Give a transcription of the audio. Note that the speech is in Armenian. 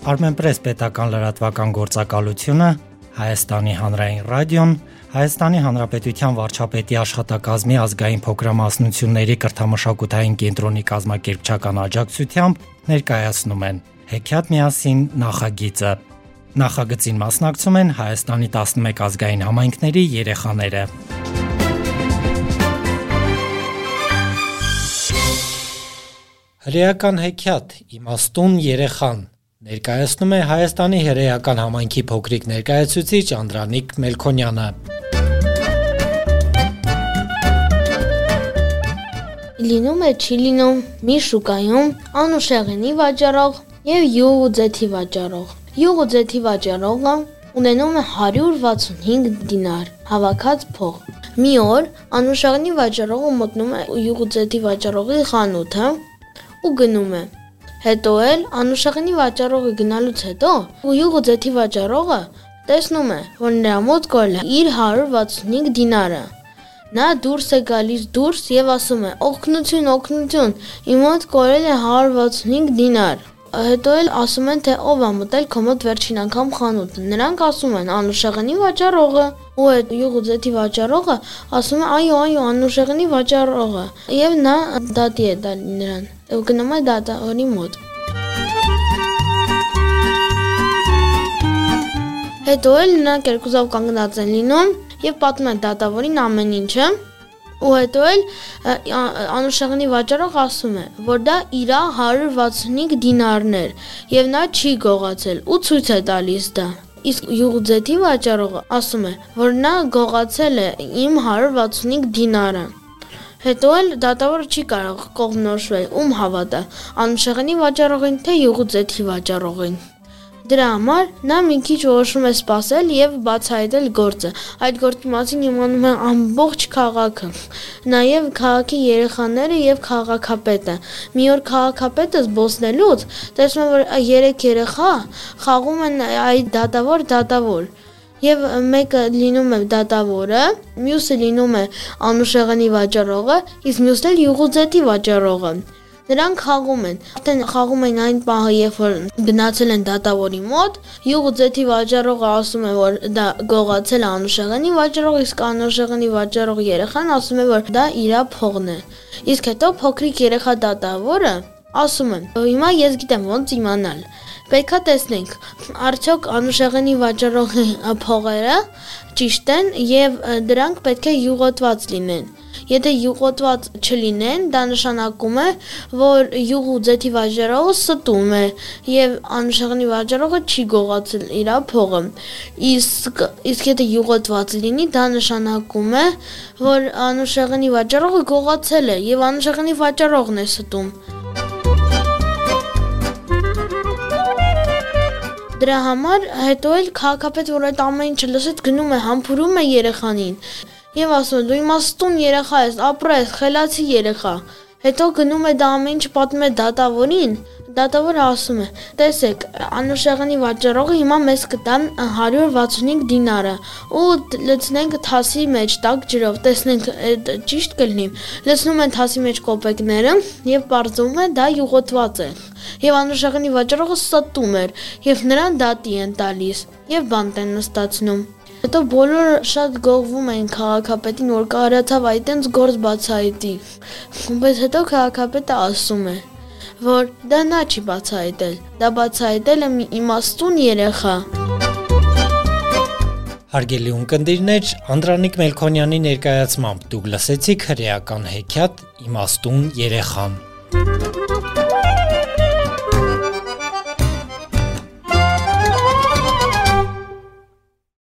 Armenpress պետական լրատվական գործակալությունը, Հայաստանի հանրային ռադիոն, Հայաստանի Հանրապետության վարչապետի աշխատակազմի ազգային փոքրամասնությունների կրթամշակութային կենտրոնի կազմակերպչական աջակցությամբ ներկայացնում են Հեքիաթ միասին նախագիծը։ Նախագծին մասնակցում են Հայաստանի 11 ազգային համայնքների երեխաները։ Հրեական հեքիաթ Իմաստուն երեխան ներկայացնում է Հայաստանի հրեական համայնքի փոքրիկ ներկայացուցիչ Անդրանիկ Մելքոնյանը։ Լինում է չի լինում մի շուկայում անուշեղենի վաճառող եւ յուղ ու ձեթի վաճառող։ Յուղ ու ձեթի վաճառողը ունենում է 165 դինար հավաքած փող։ Մի օր անուշեղենի վաճառողը մտնում է յուղ ու ձեթի վաճառողի խանութը ու գնում է։ Հետո էլ անուշեղենի վաճառողը գնալուց հետո յուղը ձեթի վաճառողը տեսնում է, որ նրա մոտ կորել է իր 165 դինարը։ Նա դուրս է գալիս դուրս եւ ասում է. «Օգնություն, օգնություն, իմ մոտ կորել է 165 դինար»։ Հետո էլ ասում են, թե ով է մտել քո մոտ վերջին անգամ խանութ։ Նրանք ասում են Անուշեղենի վաճառողը, ու այդ յուղուձեթի վաճառողը ասում է այո, այո, Անուշեղենի վաճառողը։ Եվ նա դատի է տալ նրան։ Ու գնում է դատավորի մոտ։ Հետո էլ նրանք երկուսով կանգնած են լինում եւ պատմում են դատավորին ամեն ինչը ու հետո էլ Անուշեղնի վաճառող ասում է, որ դա իր 165 դինարներ եւ նա չի գողացել ու ցույց է տալիս դա։ Իսկ յուղձեթի վաճառողը ասում է, որ նա գողացել է իմ 165 դինարը։ Հետո էլ դատավորը չի կարող կողմնորոշվել ում հավատա՝ Անուշեղնի վաճառողին թե յուղձեթի վաճառողին։ Դրա համար նա մի քիչ որոշում է սпасել եւ բացահայտել գործը։ Այդ գործի մասին իմանում է ամբողջ քաղաքը, նաեւ քաղաքի երեխաները եւ քաղաքապետը։ Մի օր քաղաքապետը զբոսնելուց տեսնում է որ երեք երեխա խաղում են այդ դատավոր դատավոր։ Եվ մեկը լինում է դատավորը, մյուսը լինում է անուշեղենի վաճառողը, իսկ մյուսն էլ յուղուձեթի վաճառողը։ Նրանք խաղում են։ Արդեն խաղում են այն պահը, երբ որ գնացել են դատավորի մոտ, յուղը ձեթի վաճառողը ասում է, որ դա գողացել է անուշեղանի վաճառողը, իսկ անուշեղանի վաճառող երեխան ասում է, որ դա իրա փողն է։ Իսկ հետո փոքրիկ երեխա դատավորը ասում է. Հիմա ես գիտեմ ոնց իմանալ։ Պետքա տեսնենք, արդյոք անուշեղանի վաճառողի փողերը ճիշտ են եւ դրանք պետք է յուղոտված լինեն։ Եթե յուղոտված չլինեն, դա նշանակում է, որ յուղու ձեթի վաճառողը ստում է եւ անշեղնի վաճառողը չի գողացել իր փողը։ Իսկ իսկ եթե յուղոտված լինի, դա նշանակում է, որ անշեղնի վաճառողը գողացել է եւ անշեղնի վաճառողն է ստում։ Դրա համար հետո էլ քաղաքապետ, որ այդ ամեն ինչը լսեց, գնում է համբուրում է երեխանին եւ ասում դու իմաստուն երեխա ես, ապրես, խելացի երեխա։ Հետո գնում է դա ամեն ինչ պատմում է դատավորին, դատավորը ասում է. «Տեսեք, անուշեղանի վաճառողը հիմա մեզ կտա 165 դինարը ու լցնենք թասի մեջ տակ ջրով, տեսնենք այդ ճիշտ կլինի»։ Լցնում են թասի մեջ կոպեկները եւ բարձում է դա յուղոտված է։ Եվ անուշեղանի վաճառողը ստում էր եւ նրան դատի են տալիս եւ բանտ են նստացնում։ Հետո բոլորը շատ գողվում էին քաղաքապետին, որ կարողացավ այտենց գործ բացահայտի։ Բայց հետո քաղաքապետը ասում է, որ դա նա չի բացահայտել, դա բացահայտել է մի իմաստուն երեխա։ Հարգելի ունկնդիրներ, Անդրանիկ Մելքոնյանի ներկայացմամբ. Դուք լսեցիք հրեական հեքիաթ Իմաստուն երեխան։